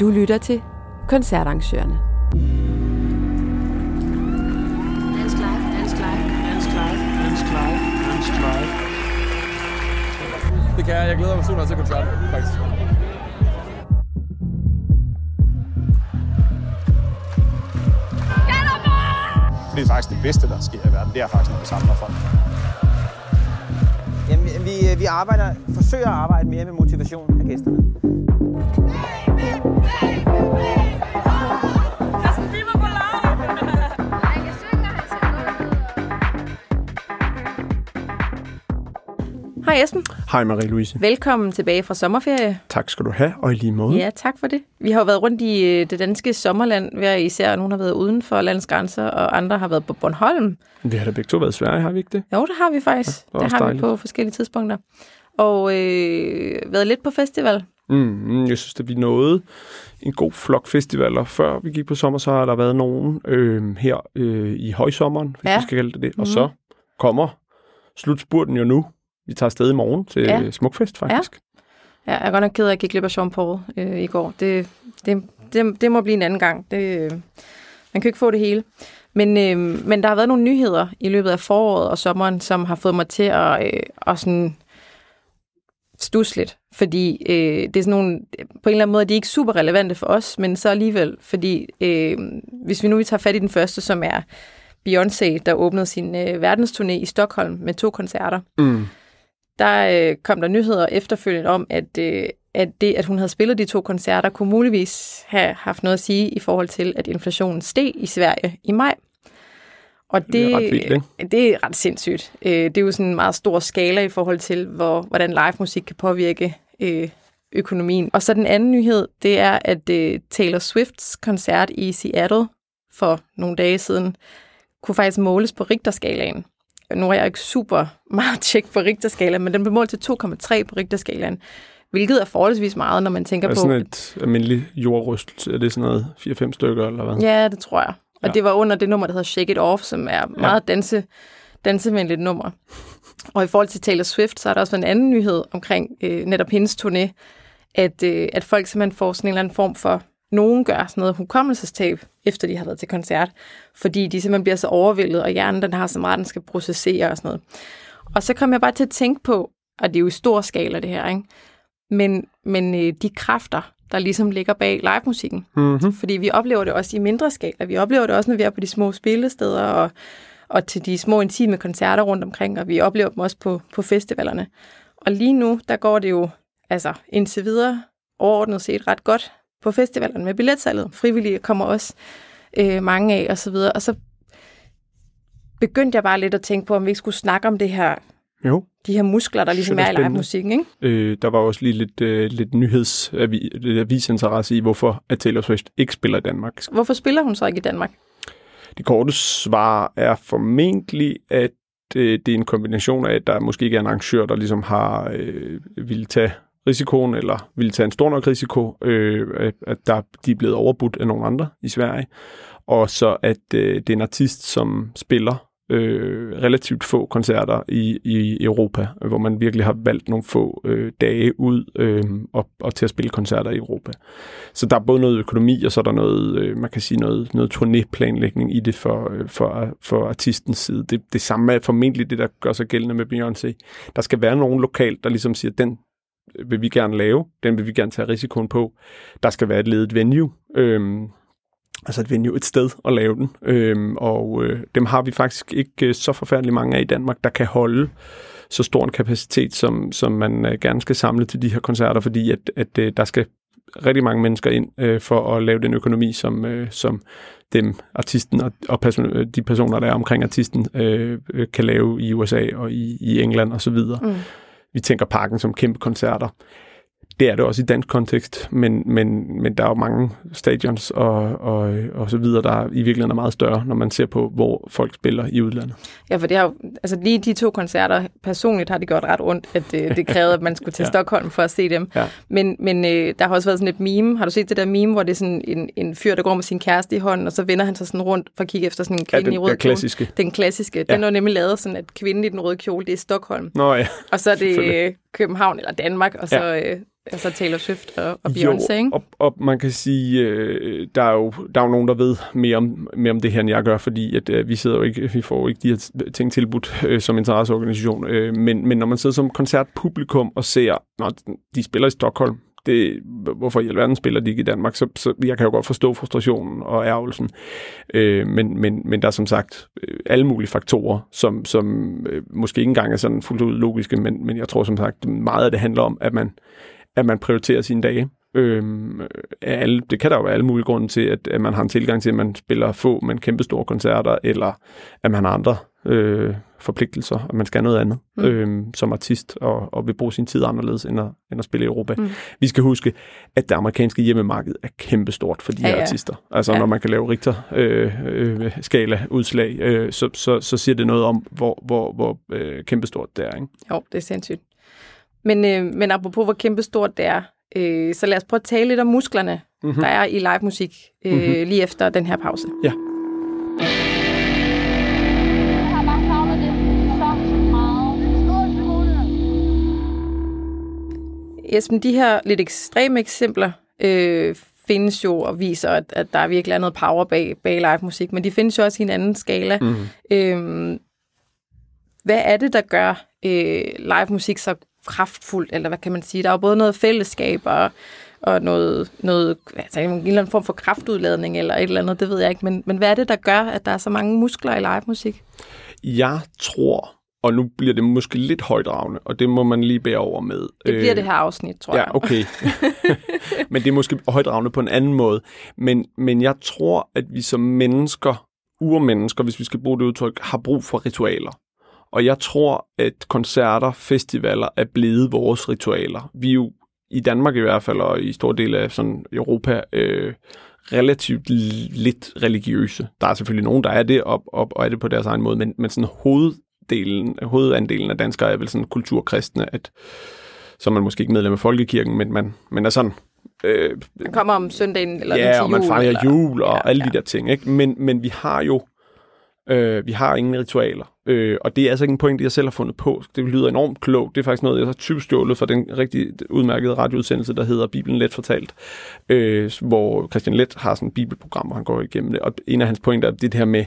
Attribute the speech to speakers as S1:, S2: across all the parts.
S1: Du lytter til koncertarrangørerne.
S2: Dansk Live, Dansk Live,
S3: Dansk Live, Dansk Live, Dansk Live.
S4: Det kan jeg. Jeg glæder mig super meget til koncerten, faktisk.
S3: Det er faktisk det bedste, der sker i verden. Det er faktisk, når vi samler folk.
S5: Jamen, vi, vi arbejder, forsøger at arbejde mere med motivation af gæsterne.
S1: Hej Esben.
S6: Hej Marie-Louise.
S1: Velkommen tilbage fra sommerferie.
S6: Tak skal du have, og i lige måde.
S1: Ja, tak for det. Vi har jo været rundt i øh, det danske sommerland, hver især nogle har været uden for landets grænser, og andre har været på Bornholm.
S6: Vi har da begge to været i Sverige, har vi ikke det?
S1: Jo, det har vi faktisk.
S6: Ja,
S1: det,
S6: det
S1: har
S6: også
S1: vi på forskellige tidspunkter. Og øh, været lidt på festival.
S6: Mm, jeg synes, at vi nåede en god flok festivaler. Før vi gik på sommer, så har der været nogen øh, her øh, i højsommeren, hvis
S1: Ja.
S6: vi skal kalde det det. Og
S1: Mhm.
S6: så kommer slutspurten jo nu. Vi tager afsted i morgen til
S1: Ja.
S6: ja. Smukfest, faktisk.
S1: Ja, jeg er godt nok ked af, at jeg gik glip af Jean Paul øh, i går. Det, det, det, det må blive en anden gang. Det, øh, man kan ikke få det hele. Men, øh, men der har været nogle nyheder i løbet af foråret og sommeren, som har fået mig til at, øh, at sådan stusse lidt. Fordi øh, det er sådan nogle, på en eller anden måde, de er ikke super relevante for os, men så alligevel. Fordi øh, hvis vi nu tager fat i den første, som er Beyoncé, der åbnede sin øh, verdensturné i Stockholm med to koncerter
S6: Mm.
S1: Der øh, kom der nyheder efterfølgende om, at, øh, at det, at hun havde spillet de to koncerter, kunne muligvis have haft noget at sige i forhold til, at inflationen steg i Sverige i maj. Og det,
S6: Det er ret vildt, ikke?
S1: det er ret sindssygt. Øh, det er jo sådan en meget stor skala i forhold til, hvor, hvordan live musik kan påvirke øh, økonomien. Og så den anden nyhed, det er, at øh, Taylor Swifts koncert i Seattle for nogle dage siden, kunne faktisk måles på Richterskalaen. Nu er jeg ikke super meget tjek på Richterskalaen, men den blev målt til 2,3 på Richterskalaen, hvilket er forholdsvis meget, når man tænker
S6: Er det
S1: på...
S6: sådan et almindeligt jordryst? Er det sådan noget 4-5 stykker, eller hvad?
S1: Ja, det tror jeg. Og
S6: Ja.
S1: ja. det var under det nummer, der hedder Shake It Off, som er meget danse, dansevenligt nummer. Og i forhold til Taylor Swift, så er der også en anden nyhed omkring øh, netop hendes turné, at, øh, at folk simpelthen får sådan en eller anden form for, nogen gør sådan noget hukommelsestab, efter de har været til koncert, fordi de simpelthen bliver så overvældet, og hjernen den har så meget, den skal processere og sådan noget. Og så kom jeg bare til at tænke på, og det er jo i stor skala det her, ikke? men, men øh, de kræfter, der ligesom ligger bag live-musikken,
S6: Mm-hmm.
S1: fordi vi oplever det også i mindre skala. Vi oplever det også, når vi er på de små spillesteder og, og til de små intime koncerter rundt omkring, og vi oplever dem også på, på festivalerne. Og lige nu, der går det jo altså indtil videre overordnet set ret godt på festivalerne med billetsalget. Frivillige kommer også øh, mange af og så videre. Og så begyndte jeg bare lidt at tænke på, om vi ikke skulle snakke om det her,
S6: Jo.
S1: de her muskler, der ligesom
S6: er
S1: er i live-musikken. Ikke?
S6: Øh, der var også lige lidt, øh, lidt nyhedsavisinteresse i, hvorfor at Taylor Swift ikke spiller i Danmark.
S1: Hvorfor spiller hun så ikke i Danmark?
S6: Det korte svar er formentlig, at øh, det er en kombination af, at der måske ikke er en arrangør, der ligesom har øh, ville tage risikoen, eller ville tage en stor nok risiko, øh, at, der, de er blevet overbudt af nogle andre i Sverige, og så at øh, det er en artist, som spiller øh, relativt få koncerter i, i Europa, hvor man virkelig har valgt nogle få øh, dage ud øh, og, og til at spille koncerter i Europa. Så der er både noget økonomi, og så er der noget, øh, man kan sige, noget, noget turnéplanlægning i det for, øh, for, for artistens side. Det, det samme er formentlig det, der gør sig gældende med Beyoncé. Der skal være nogen lokalt, der ligesom siger, den vil vi gerne lave, den vil vi gerne tage risikoen på. Der skal være et ledet venue, øhm, altså et venue, et sted at lave den. Øhm, og øh, dem har vi faktisk ikke øh, så forfærdeligt mange af i Danmark, der kan holde så stor en kapacitet, som, som man øh, gerne skal samle til de her koncerter, fordi at, at øh, der skal rigtig mange mennesker ind øh, for at lave den økonomi, som, øh, som dem, artisten og, og person, øh, de personer, der er omkring artisten, øh, øh, kan lave i USA og i, i England osv.
S1: Mm.
S6: Vi tænker parken som kæmpe koncerter. Det er det også i dansk kontekst, men, men, men der er jo mange stadions og, og, og så videre, der i virkeligheden er meget større, når man ser på, hvor folk spiller i udlandet.
S1: Ja, for det har jo, altså lige de to koncerter, personligt har det gjort ret ondt, at det, det krævede, at man skulle til
S6: Ja.
S1: ja. Stockholm for at se dem.
S6: Ja.
S1: Men, men øh, der har også været sådan et meme. Har du set det der meme, hvor det er sådan en, en fyr, der går med sin kæreste i hånden, og så vender han sig sådan rundt for at kigge efter sådan en
S6: Ja,
S1: kvinde
S6: den,
S1: i rød
S6: den klassiske.
S1: kjole? Den klassiske.
S6: Ja.
S1: Den er jo nemlig lavet sådan, at kvinden i den røde kjole, det er Stockholm.
S6: Nå ja,
S1: Og så er det øh, København eller Danmark, og så, ja. øh, altså Taylor Swift og, og Beyoncé, ikke?
S6: og, og man kan sige, øh, der, er jo, der er jo nogen, der ved mere om, mere om det her, end jeg gør, fordi at, øh, vi sidder jo ikke, vi får jo ikke de her ting tilbudt øh, som interesseorganisation. Øh, men, men når man sidder som koncertpublikum og ser, når de spiller i Stockholm, det, hvorfor i alverden spiller de ikke i Danmark, så, så jeg kan jo godt forstå frustrationen og ærgelsen. Øh, men, men, men der er som sagt øh, alle mulige faktorer, som, som øh, måske ikke engang er sådan fuldt ud logiske, men, men jeg tror som sagt, meget af det handler om, at man, at man prioriterer sine dage. Øhm, alle, det kan der jo være alle mulige grunde til, at, at man har en tilgang til, at man spiller få, men kæmpe store koncerter, eller at man har andre øh, forpligtelser, at man skal noget andet mm. øhm, som artist, og, og vil bruge sin tid anderledes, end at, end at spille i Europa. Mm. Vi skal huske, at det amerikanske hjemmemarked er kæmpestort for de
S1: Ja,
S6: her
S1: ja.
S6: artister. Altså
S1: Ja.
S6: når man kan lave Richter-skala-udslag, øh, så, så, så siger det noget om, hvor, hvor, hvor øh, kæmpestort det er. Ikke?
S1: Jo, det er sindssygt. Men, øh, men apropos, hvor kæmpestort det er, øh, så lad os prøve at tale lidt om musklerne, mm-hmm. der er i live musik, øh, mm-hmm. lige efter den her pause.
S6: Ja.
S1: Esben, de her lidt ekstreme eksempler øh, findes jo og viser, at, at der virkelig er noget power bag, bag live musik, men de findes jo også i en anden skala. Mm. Øh, hvad er det, der gør øh, live musik så kraftfuldt, eller hvad kan man sige? Der er jo både noget fællesskab og, og noget, noget altså en eller anden form for kraftudladning eller et eller andet, det ved jeg ikke, men, men hvad er det, der gør, at der er så mange muskler i live musik?
S6: Jeg tror, og nu bliver det måske lidt højdragende, og det må man lige bære over med.
S1: Det bliver det her afsnit, tror jeg.
S6: Øh, Ja, okay. men det er måske højdragende på en anden måde. Men, men jeg tror, at vi som mennesker, urmennesker, hvis vi skal bruge det udtryk, har brug for ritualer. Og jeg tror, at koncerter, festivaler er blevet vores ritualer. Vi er jo i Danmark i hvert fald, og i store dele af sådan Europa, øh, relativt lidt religiøse. Der er selvfølgelig nogen, der er det, og, og, og er det på deres egen måde, men, men sådan hoveddelen, hovedandelen af danskere er vel sådan kulturkristne, at så er man måske ikke medlem af folkekirken, men man, man er sådan... Øh,
S1: Man kommer om søndagen eller
S6: ja,
S1: til
S6: og man
S1: jul,
S6: fejrer
S1: eller,
S6: jul og
S1: ja,
S6: alle
S1: ja.
S6: de der ting, ikke? Men, men vi har jo øh, vi har ingen ritualer. Øh, og det er altså ikke en point, jeg selv har fundet på. Det lyder enormt klogt. Det er faktisk noget, jeg har tyvstjålet fra den rigtig udmærkede radioudsendelse, der hedder Bibelen Let Fortalt, øh, hvor Christian Let har sådan et bibelprogram, hvor han går igennem det. Og en af hans pointer er det her med,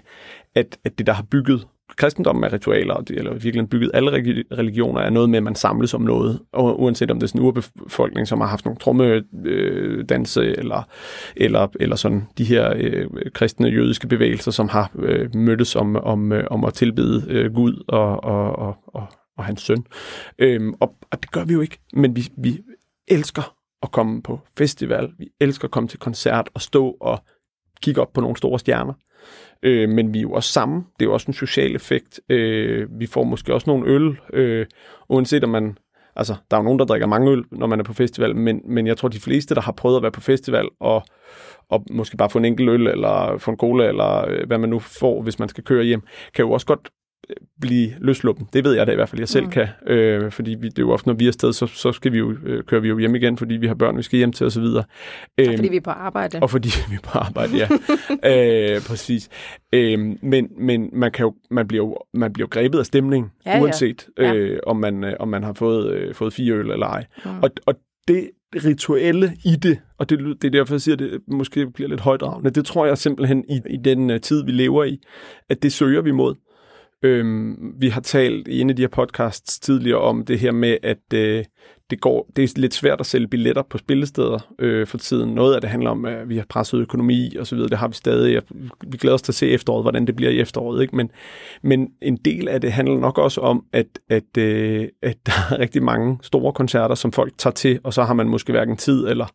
S6: at, at det, der har bygget kristendommen er ritualer, og det, eller virkelig bygget alle religioner, er noget med, at man samles om noget. Og uanset om det er sådan en urbefolkning, som har haft nogle trommedanse, øh, danse, eller, eller, eller sådan de her øh, kristne jødiske bevægelser, som har øh, mødtes om, om, øh, om at tilbede øh, Gud og, og, og, og, og hans søn. Øhm, og, og det gør vi jo ikke, men vi, vi elsker at komme på festival, vi elsker at komme til koncert og stå og kigge op på nogle store stjerner. Øh, men vi er jo også sammen. Det er jo også en social effekt. Øh, vi får måske også nogle øl, øh, uanset om man... Altså, der er jo nogen, der drikker mange øl, når man er på festival, men, men jeg tror, de fleste, der har prøvet at være på festival og, og måske bare få en enkelt øl, eller få en cola, eller øh, hvad man nu får, hvis man skal køre hjem, kan jo også godt blive løsluppen. Det ved jeg da i hvert fald, jeg selv mm. kan. Øh, fordi vi, det er jo ofte, når vi er afsted, så, så skal vi jo, øh, kører vi jo hjem igen, fordi vi har børn, vi skal hjem til osv. Øh,
S1: Fordi vi er på arbejde.
S6: og fordi vi er på arbejde, ja. øh, præcis. Øh, men men man, kan jo, man, bliver jo, man bliver jo grebet af stemning,
S1: Ja,
S6: uanset
S1: Ja.
S6: Øh, om, man, øh, om man har fået, øh, fået fire øl eller ej. Mm. Og, og det rituelle i det, og det, det er derfor, jeg siger, at det måske bliver lidt højdragende, det tror jeg simpelthen i, i den uh, tid, vi lever i, at det søger vi mod. Øhm, vi har talt i en af de her podcasts tidligere om det her med, at øh, det, går, det er lidt svært at sælge billetter på spillesteder øh, for tiden. Noget af det handler om, at vi har presset økonomi og så videre. Det har vi stadig. Vi glæder os til at se efteråret, hvordan det bliver i efteråret. Ikke? Men, men en del af det handler nok også om, at, at, øh, at der er rigtig mange store koncerter, som folk tager til, og så har man måske hverken tid eller,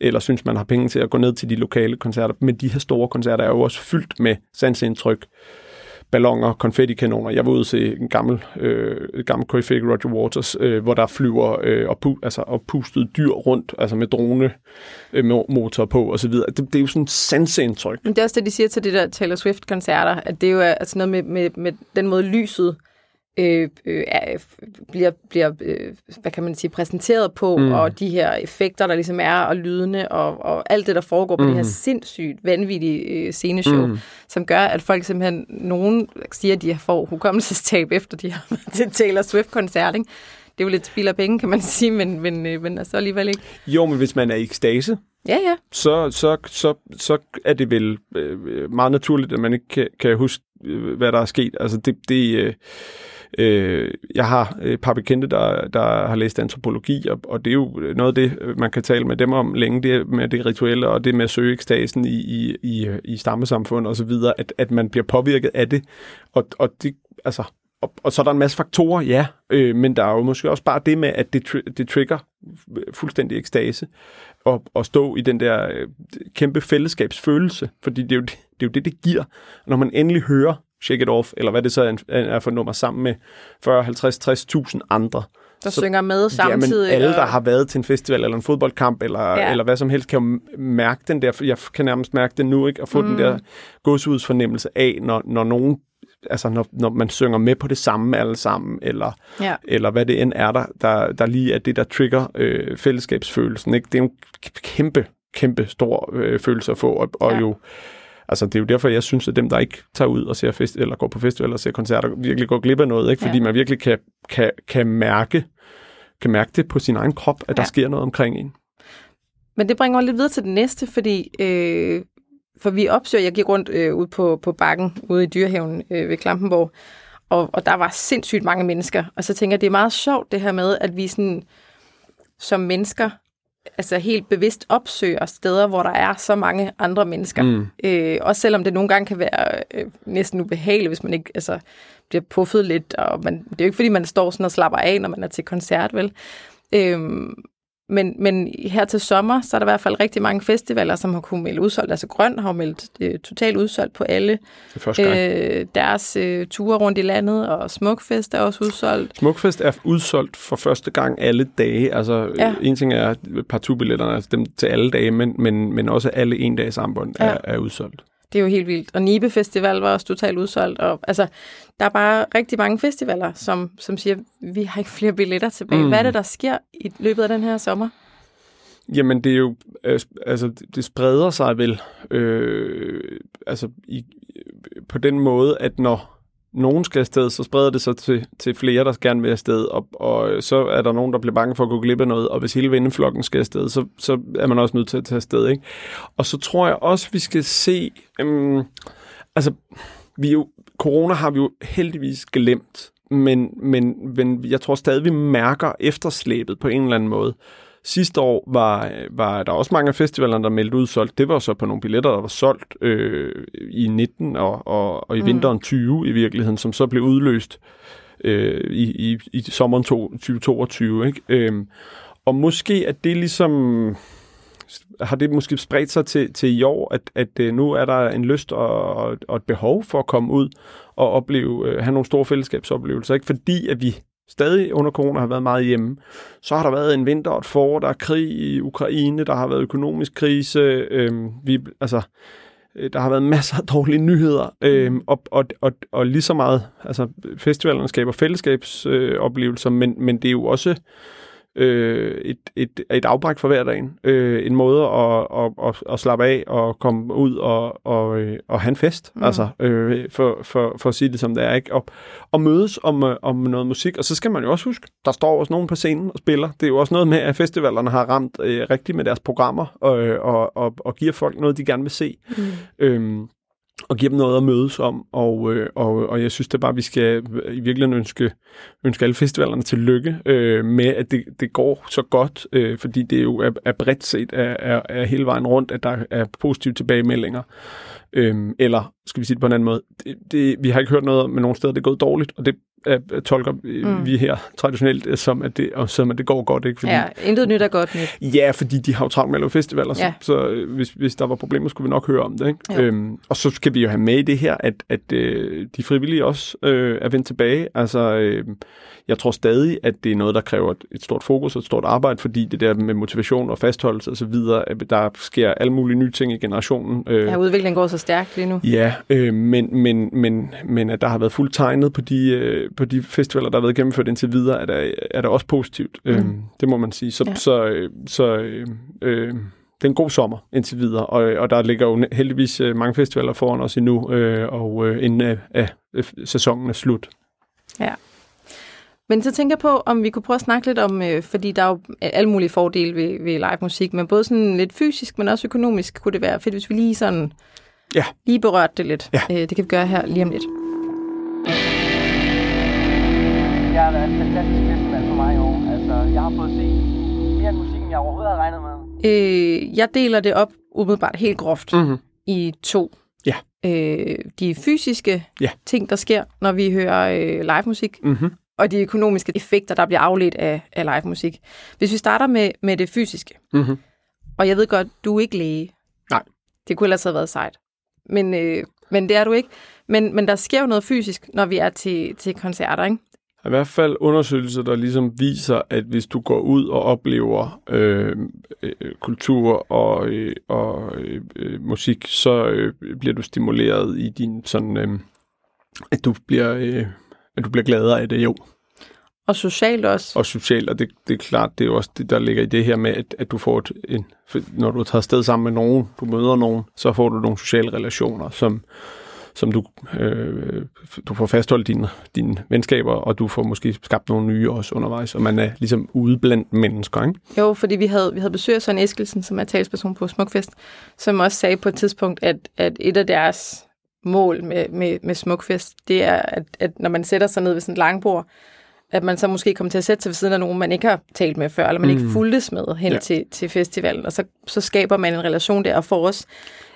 S6: eller synes, man har penge til at gå ned til de lokale koncerter. Men de her store koncerter er jo også fyldt med sansindtryk, ballonger, konfettikanoner. Jeg var ude til en gammel, øh, gammel koryfæk, Roger Waters, øh, hvor der flyver øh, og, pu- altså, og pustet dyr rundt, altså med drone øh, med motor på og så videre. Det, det er jo sådan et sanseindtryk.
S1: Men det er også det, de siger til det der Taylor Swift-koncerter, at det jo er altså noget med, med, med den måde lyset øh, øh, er, bliver, bliver øh, hvad kan man sige, præsenteret på, mm. og de her effekter, der ligesom er, og lydene, og, og alt det, der foregår på mm. det her sindssygt vanvittige øh, sceneshow, mm. som gør, at folk simpelthen, nogen siger, at de får hukommelsestab, efter de har været til Taylor Swift-koncert, ikke? det er jo lidt spild af penge, kan man sige, men, men, øh, men altså alligevel ikke.
S6: Jo, men hvis man er i ekstase,
S1: Ja, ja.
S6: så, så, så, så er det vel øh, meget naturligt, at man ikke kan, kan huske, øh, hvad der er sket. Altså det, det øh, øh, jeg har et par bekendte, der, der har læst antropologi, og, og det er jo noget af det, øh, man kan tale med dem om længe, det med det rituelle, og det med at søge ekstasen i, i, i, i stammesamfund og så videre, at, at man bliver påvirket af det. Og, og det, altså, og, og så er der en masse faktorer, ja, øh, men der er jo måske også bare det med, at det, tr- det trigger fuldstændig ekstase og, og stå i den der øh, kæmpe fællesskabsfølelse, fordi det er, jo det, det er jo det, det giver, når man endelig hører Shake It Off, eller hvad det så er, for nummer sammen med 40, 50, 60.000 andre.
S1: Der så, synger med samtidig.
S6: Jamen, alle, der
S1: og-
S6: har været til en festival eller en fodboldkamp, eller,
S1: Ja.
S6: eller hvad som helst, kan jo mærke den der, jeg kan nærmest mærke den nu, ikke? at få mm. den der godsudsfornemmelse af, når, når nogen altså når, når man synger med på det samme alle sammen, eller,
S1: Ja.
S6: eller hvad det end er, der, der, der lige er det, der trigger øh, fællesskabsfølelsen. Ikke? Det er en kæmpe, kæmpe stor øh, følelse at få, og, og
S1: Ja.
S6: jo Altså, det er jo derfor, jeg synes, at dem, der ikke tager ud og ser fest, eller går på festival og ser koncerter, virkelig går glip af noget, ikke? Fordi
S1: Ja.
S6: man virkelig kan, kan, kan, mærke, kan mærke det på sin egen krop, at der
S1: Ja.
S6: sker noget omkring en.
S1: Men det bringer mig lidt videre til det næste, fordi øh, for vi opsøger, jeg gik rundt øh, ude på, på bakken ude i dyrehaven øh, ved Klampenborg, og, og der var sindssygt mange mennesker. Og så tænker jeg, det er meget sjovt det her med, at vi sådan, som mennesker altså helt bevidst opsøger steder, hvor der er så mange andre mennesker. Mm. Øh, også selvom det nogle gange kan være øh, næsten ubehageligt, hvis man ikke altså, bliver puffet lidt. Og man, det er jo ikke, fordi man står sådan og slapper af, når man er til koncert, vel? Øhm, men, men her til sommer, så er der i hvert fald rigtig mange festivaler, som har kunnet melde udsolgt. Altså Grøn har meldt øh, totalt udsolgt på alle
S6: Det. Øh.
S1: øh, deres øh, ture rundt i landet, og Smukfest er også udsolgt.
S6: Smukfest er udsolgt for første gang alle dage. Altså,
S1: Ja.
S6: ja. en ting er partout-billetterne, altså dem til alle dage, men, men, men også alle en dags armbånd
S1: Ja.
S6: er, er udsolgt.
S1: Det er jo helt vildt. Og Nibe Festival var også totalt udsolgt. Og, altså, der er bare rigtig mange festivaler, som, som siger, vi har ikke flere billetter tilbage. Mm. Hvad er det, der sker i løbet af den her sommer?
S6: Jamen, det er jo, øh, altså, det- spreder sig vel, øh, altså, i, på den måde, at når nogen skal afsted, så spreder det sig til, til flere, der gerne vil afsted, og, og så er der nogen, der bliver bange for at gå glip af noget, og hvis hele venneflokken skal afsted, så, så er man også nødt til at tage afsted, ikke? Og så tror jeg også, vi skal se, øhm, altså, vi er jo, corona har vi jo heldigvis glemt, men, men, men jeg tror stadig, vi mærker efterslæbet på en eller anden måde. Sidste år var, var der også mange af festivalerne, der meldte udsolgt. Det var så på nogle billetter, der var solgt øh, i 19 og, og, og i vinteren 20 i virkeligheden, som så blev udløst øh, i, i, i sommeren to, 2022. Ikke? Øhm, og måske at det ligesom har det måske spredt sig til, til i år, at, at øh, nu er der en lyst og, og, et behov for at komme ud og opleve, øh, have nogle store fællesskabsoplevelser. Ikke fordi, at vi stadig under corona har været meget hjemme. Så har der været en vinter og et forår, der er krig i Ukraine, der har været økonomisk krise, øh, vi, altså, øh, der har været masser af dårlige nyheder, øh, og, og, og, og lige så meget, altså festivalerne skaber fællesskabsoplevelser, øh, men, men det er jo også øh, et, et, et afbræk for hverdagen. Øh, en måde at, at, at, at slappe af og komme ud og, og, øh, og have en fest. Mm. Altså, øh, for, for, for at sige det som det er. Ikke? Og, og mødes om, øh, om noget musik. Og så skal man jo også huske, der står også nogen på scenen og spiller. Det er jo også noget med, at festivalerne har ramt øh, rigtigt med deres programmer og, og, og, og giver folk noget, de gerne vil se. Mm. Øhm, og giver dem noget at mødes om, og, øh, og, og jeg synes da bare, at vi skal øh, i virkeligheden ønske, ønske alle festivalerne til lykke øh, med, at det, det går så godt, øh, fordi det jo er, er bredt set er, er, er hele vejen rundt, at der er positive tilbagemeldinger. Øhm, eller, skal vi sige det på en anden måde, det, det, vi har ikke hørt noget med nogen steder, det er gået dårligt, og det er, tolker mm. vi her traditionelt øh, som, at det, og som, at det går godt. Ikke? Fordi,
S1: Ja, intet nyt er godt nyt.
S6: Ja, fordi de har jo travlt med at lave festivaler,
S1: Ja.
S6: så, så øh, hvis, hvis der var problemer, skulle vi nok høre om det. Ikke? Øhm, og så skal vi jo have med i det her, at, at øh, de frivillige også øh, er vendt tilbage. Altså, øh, jeg tror stadig, at det er noget, der kræver et, et stort fokus og et stort arbejde, fordi det der med motivation og fastholdelse osv., at der sker alle mulige nye ting i generationen. Øh,
S1: Ja, udviklingen går så stærkt lige nu.
S6: Ja, øh, men, men, men, men at der har været fuldt tegnet på de, øh, på de festivaler, der har været gennemført indtil videre, er der, er der også positivt. Mm. Øh, det må man sige. Så,
S1: Ja.
S6: så, øh, så øh, øh, det er en god sommer indtil videre, og, og der ligger jo heldigvis øh, mange festivaler foran os endnu, øh, og øh, inden øh, øh, sæsonen er slut.
S1: Ja. Men så tænker jeg på, om vi kunne prøve at snakke lidt om, øh, fordi der er jo alle mulige fordele ved, ved live musik, men både sådan lidt fysisk, men også økonomisk kunne det være fedt, hvis vi lige sådan
S6: Ja.
S1: lige berørte det lidt.
S6: Ja.
S1: Øh, det kan vi gøre her lige om lidt.
S5: Det har været en fantastisk festival for mig i år. Altså, jeg har fået set mere musik, end jeg overhovedet havde regnet med.
S1: Øh, jeg deler det op umiddelbart helt groft
S6: Mm-hmm.
S1: i to.
S6: Ja.
S1: Øh, de fysiske
S6: Ja.
S1: ting, der sker, når vi hører øh, live musik,
S6: Mm-hmm.
S1: og de økonomiske effekter, der bliver afledt af, af live musik. Hvis vi starter med, med det fysiske,
S6: Mm-hmm.
S1: og jeg ved godt, du er ikke læge.
S6: Nej.
S1: Det kunne ellers have været sejt. Men, øh, men det er du ikke. Men, men der sker jo noget fysisk, når vi er til, til koncerter, ikke?
S6: I hvert fald undersøgelser, der ligesom viser, at hvis du går ud og oplever øh, øh, kultur og, øh, og øh, øh, musik, så øh, bliver du stimuleret i din sådan, øh, at du bliver øh, at du bliver gladere af det, jo.
S1: Og socialt også.
S6: Og socialt, og det, det er klart, det er også det, der ligger i det her med, at, at du får et, en, når du tager sted sammen med nogen, du møder nogen, så får du nogle sociale relationer, som, som du, øh, du får fastholdt dine, dine venskaber, og du får måske skabt nogle nye også undervejs, og man er ligesom ude blandt mennesker, ikke?
S1: Jo, fordi vi havde, vi havde besøg af Søren Eskelsen, som er talsperson på Smukfest, som også sagde på et tidspunkt, at, at et af deres mål med, med, med Smukfest, det er, at, at når man sætter sig ned ved sådan et langbord, at man så måske kommer til at sætte sig ved siden af nogen, man ikke har talt med før, eller man mm. ikke fulgtes med hen
S6: Ja.
S1: til, til festivalen, og så, så skaber man en relation der, og får også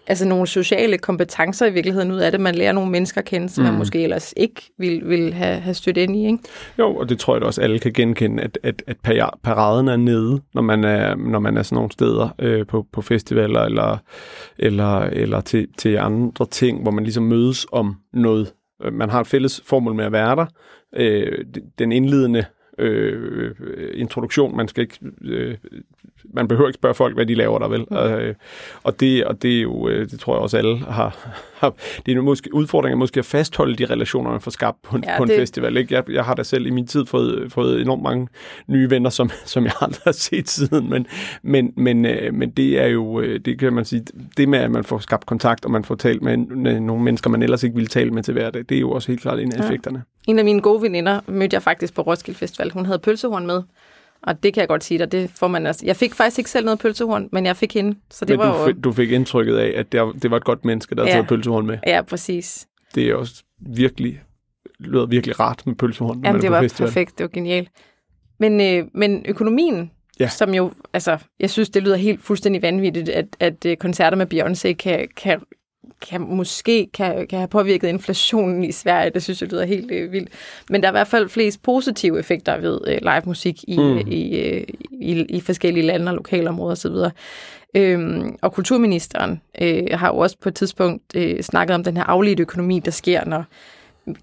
S1: altså nogle sociale kompetencer i virkeligheden ud af det. Man lærer nogle mennesker at kende, som mm. man måske ellers ikke ville, ville have, have stødt ind i. Ikke?
S6: Jo, og det tror jeg da også, alle kan genkende, at, at, at para- paraden er nede, når man er, når man er sådan nogle steder øh, på, på festivaler eller, eller, eller til, til andre ting, hvor man ligesom mødes om noget. Øh, Man har et fælles formål med at være der. Øh, den indledende øh, introduktion, man skal ikke... Øh, man behøver ikke spørge folk, hvad de laver der, vel? Øh, og, det, og det er jo, øh, det tror jeg også alle har, har det er måske, udfordringen måske at fastholde de relationer, man får skabt på en, ja, på en
S1: det-
S6: festival. Ikke? Jeg, jeg har da selv i min tid fået, fået enormt mange nye venner, som, som jeg aldrig har set siden, men, men, men, øh, men det er jo, øh, det kan man sige, det med, at man får skabt kontakt, og man får talt med, med nogle mennesker, man ellers ikke ville tale med til hverdag, det er jo også helt klart en af
S1: Ja. En af mine gode veninder mødte jeg faktisk på Roskilde Festival. Hun havde pølsehorn med. Og det kan jeg godt sige dig, det får man altså. Jeg fik faktisk ikke selv noget pølsehorn, men jeg fik hende. Så det
S6: Men
S1: var
S6: du,
S1: jo...
S6: fik, du fik indtrykket af, at det, det var et godt menneske, der havde
S1: Ja.
S6: taget pølsehorn med.
S1: Ja, præcis.
S6: Det er også virkelig, lyder virkelig rart med pølsehorn,
S1: Jamen, det var
S6: festival.
S1: perfekt. Det var genialt. Men, øh, men økonomien,
S6: Ja.
S1: ja. som jo, altså, jeg synes, det lyder helt fuldstændig vanvittigt, at, at øh, koncerter med Beyoncé kan, kan, kan måske kan, kan have påvirket inflationen i Sverige. Det synes jeg lyder helt øh, vildt. Men der er i hvert fald flest positive effekter ved øh, live musik i,
S6: Mm.
S1: mm. i, øh, i, i forskellige lande og lokalområder osv. Øhm, og kulturministeren øh, har jo også på et tidspunkt øh, snakket om den her afledte økonomi, der sker, når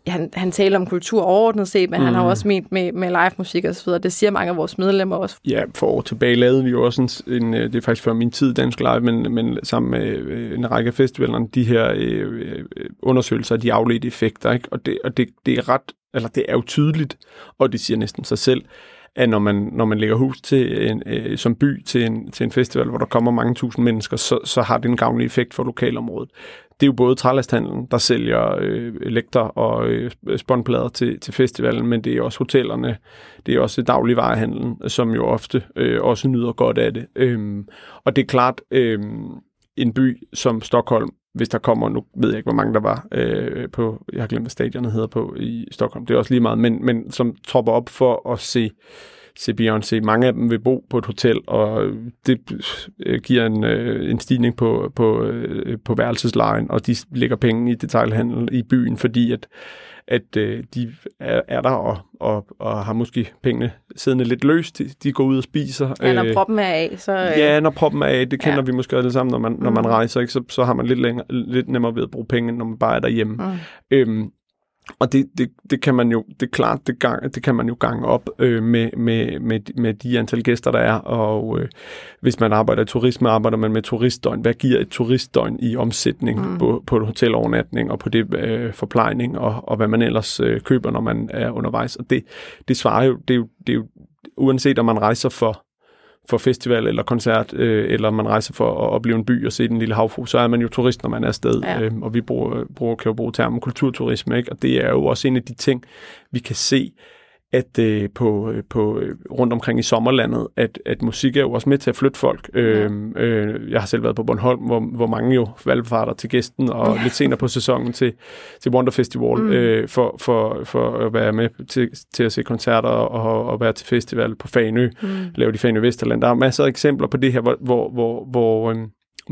S1: han, han taler om kultur overordnet set, men mm. han har jo også ment med, med live musik og så videre. Det siger mange af vores medlemmer også.
S6: Ja, for år tilbage lavede vi jo også en, en øh, det er faktisk før min tid Dansk Live, men, men sammen med øh, en række af festivalerne, de her øh, øh, undersøgelser af de afledte effekter, ikke? og, det, og det, det er ret, eller det er jo tydeligt, og det siger næsten sig selv, at når man, når man lægger hus til en, øh, som by til en, til en festival, hvor der kommer mange tusind mennesker, så, så har det en gavnlig effekt for lokalområdet. Det er jo både trælasthandlen, der sælger øh, lægter og øh, spåndplader til, til festivalen, men det er også hotellerne, det er også dagligvarehandlen, som jo ofte øh, også nyder godt af det. Øhm, og det er klart, øh, en by som Stockholm, hvis der kommer, nu ved jeg ikke, hvor mange der var øh, på, jeg har glemt, hvad stadionet hedder på i Stockholm, det er også lige meget, men, men som tropper op for at se, se Beyoncé. Mange af dem vil bo på et hotel, og det øh, giver en, øh, en stigning på, på, øh, på værelseslejen, og de lægger penge i detailhandel i byen, fordi at at øh, de er, er der og, og, og har måske pengene siddende lidt løst. De, de går ud og spiser.
S1: Ja, når proppen er af, så... Øh,
S6: Ja, når proppen er af, det kender ja.
S1: Ja.
S6: vi måske alle sammen, når man, når man
S1: Mm.
S6: rejser, ikke? Så, så har man lidt, længere, lidt nemmere ved at bruge penge, når man bare er derhjemme.
S1: Mm.
S6: Øhm, og det, det, det kan man jo, det er klart, det, gang, det kan man jo gange op øh, med, med, med, med de antal gæster, der er, og øh, hvis man arbejder i turisme, arbejder man med turistdøgn. Hvad giver et turistdøgn i omsætning mm. på, på hotelovernatning og på det øh, forplejning og, og hvad man ellers øh, køber, når man er undervejs? Og det, det svarer jo, det er jo, det er jo, uanset om man rejser for for festival eller koncert, øh, eller man rejser for at opleve en by og se den lille havfru, så er man jo turist, når man er afsted.
S1: Ja.
S6: Øh, og vi bruger, bruger, kan jo bruge termen kulturturisme, ikke? og det er jo også en af de ting, vi kan se, at øh, på, øh, på øh, rundt omkring i sommerlandet, at, at musik er jo også med til at flytte folk. Øh, øh, jeg har selv været på Bornholm, hvor, hvor mange jo valgfarter til gæsten, og lidt senere på sæsonen til, til Wonder Festival, mm. øh, for, for, for at være med til, til at se koncerter og, og være til festival på Fanø, mm. lave de Fanø Vesterland. Der er masser af eksempler på det her, hvor, hvor, hvor, hvor øh,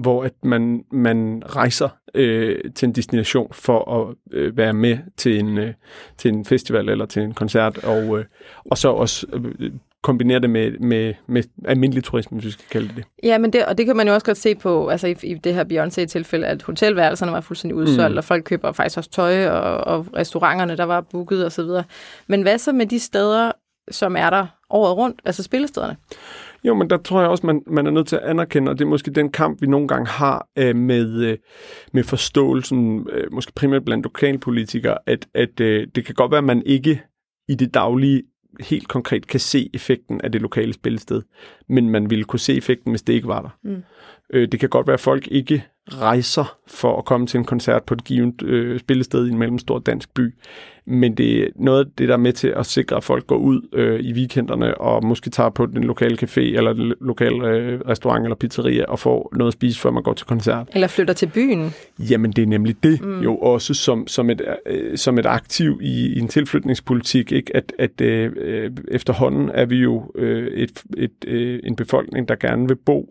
S6: hvor at man, man rejser øh, til en destination for at øh, være med til en, øh, til en festival eller til en koncert, og, øh, og så også øh, kombinere det med, med, med almindelig turisme, hvis vi skal kalde det det.
S1: Ja, men det, og det kan man jo også godt se på, altså i, i det her Beyoncé-tilfælde, at hotelværelserne var fuldstændig udsolgt, mm. og folk køber faktisk også tøj, og, og restauranterne, der var booket osv. Men hvad så med de steder, som er der året rundt, altså spillestederne?
S6: Jo, men der tror jeg også, man, man er nødt til at anerkende, og det er måske den kamp, vi nogle gange har øh, med, øh, med forståelsen, øh, måske primært blandt lokalpolitikere, at, at øh, det kan godt være, at man ikke i det daglige helt konkret kan se effekten af det lokale spillested, men man ville kunne se effekten, hvis det ikke var der. Mm. Øh, det kan godt være, at folk ikke rejser for at komme til en koncert på et givet øh, spillested i en mellemstor dansk by. Men det er noget af det, der er med til at sikre, at folk går ud øh, i weekenderne og måske tager på den lokale café eller den lokale øh, restaurant eller pizzeria og får noget at spise, før man går til koncert.
S1: Eller flytter til byen.
S6: Jamen, det er nemlig det mm. jo også som, som, et, øh, som et aktiv i, i en tilflytningspolitik, ikke? at, at øh, efterhånden er vi jo øh, et, et, øh, en befolkning, der gerne vil bo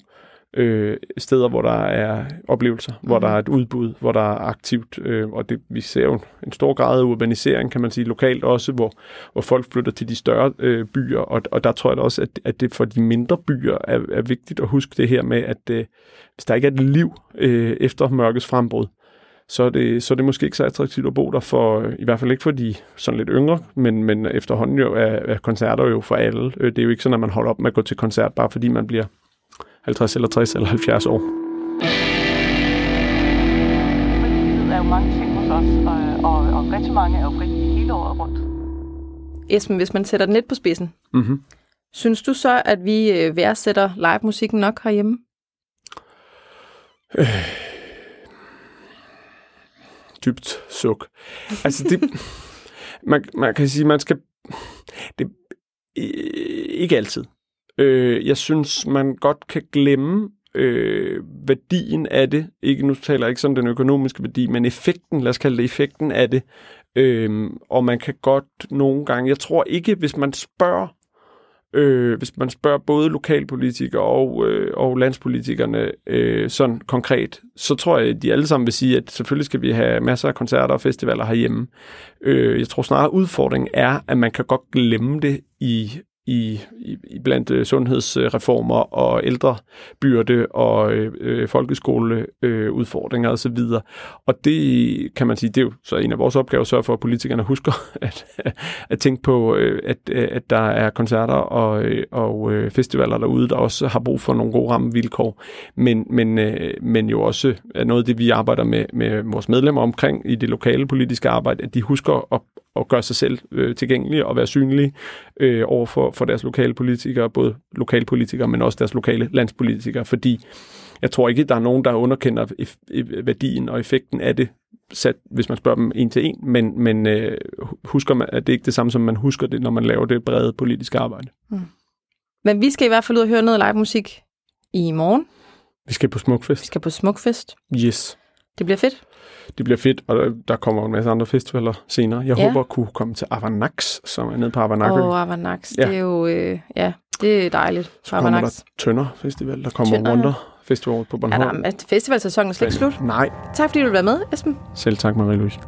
S6: øh, steder, hvor der er oplevelser, mm. hvor der er et udbud, hvor der er aktivt, øh, og det, vi ser jo en stor grad af urbanisering, kan man sige, lokalt også, hvor, hvor folk flytter til de større øh, byer, og, og der tror jeg da også, at, at det for de mindre byer er, er vigtigt at huske det her med, at øh, hvis der ikke er et liv øh, efter mørkets frembrud, så er, det, så er det måske ikke så attraktivt at bo der for, i hvert fald ikke for de sådan lidt yngre, men, men efterhånden jo er, er koncerter jo for alle. Øh, det er jo ikke sådan, at man holder op med at gå til koncert, bare fordi man bliver 50 eller 60 eller 70 år.
S5: Frivillighed er jo mange ting hos os, og, og, og rigtig mange er jo frivillige hele året rundt.
S1: Esben, hvis man sætter den lidt på spidsen,
S6: Mm-hmm.
S1: synes du så, at vi øh, værdsætter live-musikken nok herhjemme?
S6: Dybt suk. Altså, det, man, man kan sige, man skal... Det, ikke altid. Øh, jeg synes, man godt kan glemme øh, værdien af det. Ikke, nu taler jeg ikke sådan den økonomiske værdi, men effekten, lad os kalde det effekten af det. Øh, og man kan godt nogle gange, jeg tror ikke, hvis man spørger, øh, hvis man spørger både lokalpolitikere og, øh, og landspolitikerne øh, sådan konkret, så tror jeg, at de alle sammen vil sige, at selvfølgelig skal vi have masser af koncerter og festivaler herhjemme. Øh, jeg tror snarere, udfordringen er, at man kan godt glemme det i i, i, blandt øh, sundhedsreformer og ældrebyrde og øh, folkeskoleudfordringer øh, osv. Og det kan man sige, det er jo så en af vores opgaver at sørge for, at politikerne husker at, at tænke på, øh, at, øh, at der er koncerter og, og festivaler derude, der også har brug for nogle gode rammevilkår. Men, men, øh, men jo også er noget af det, vi arbejder med, med vores medlemmer omkring i det lokale politiske arbejde, at de husker at, at gøre sig selv øh, tilgængelige og være synlige øh, over for, for deres lokale politikere, både lokalpolitikere, men også deres lokale landspolitikere, fordi jeg tror ikke, der er nogen, der underkender værdien og effekten af det, sat, hvis man spørger dem en til en, men, men øh, husker man, at det er ikke det samme, som man husker det, når man laver det brede politiske arbejde.
S1: Mm. Men vi skal i hvert fald ud og høre noget live musik i morgen.
S6: Vi skal på Smukfest.
S1: Vi skal på Smukfest.
S6: Yes.
S1: Det bliver fedt.
S6: Det bliver fedt, og der- der kommer en masse andre festivaler senere. Jeg
S1: Ja.
S6: ja. håber at kunne komme til Avanax, som er nede på Avanax.
S1: Og Avanax,
S6: Ja.
S1: det er jo, øh, ja, det er dejligt.
S6: Så kommer
S1: Avanax.
S6: der Tønder Festival, der kommer
S1: Tønder,
S6: Wonder Festival på
S1: Ja,
S6: Bornholm.
S1: der, er- festivalsæsonen er slet ikke slut.
S6: Nej,
S1: Tak fordi du vil være med, Esben.
S6: selv tak Marie-Louise.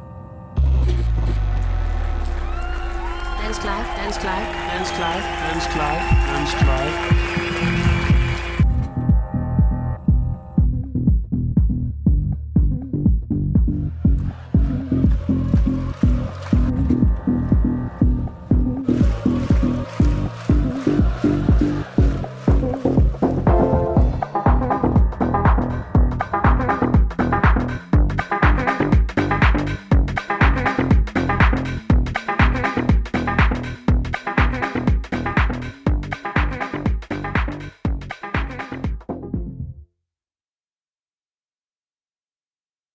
S2: Dansk Live, Dansk Live,
S7: Dansk Live, Dansk Live, Dansk Live.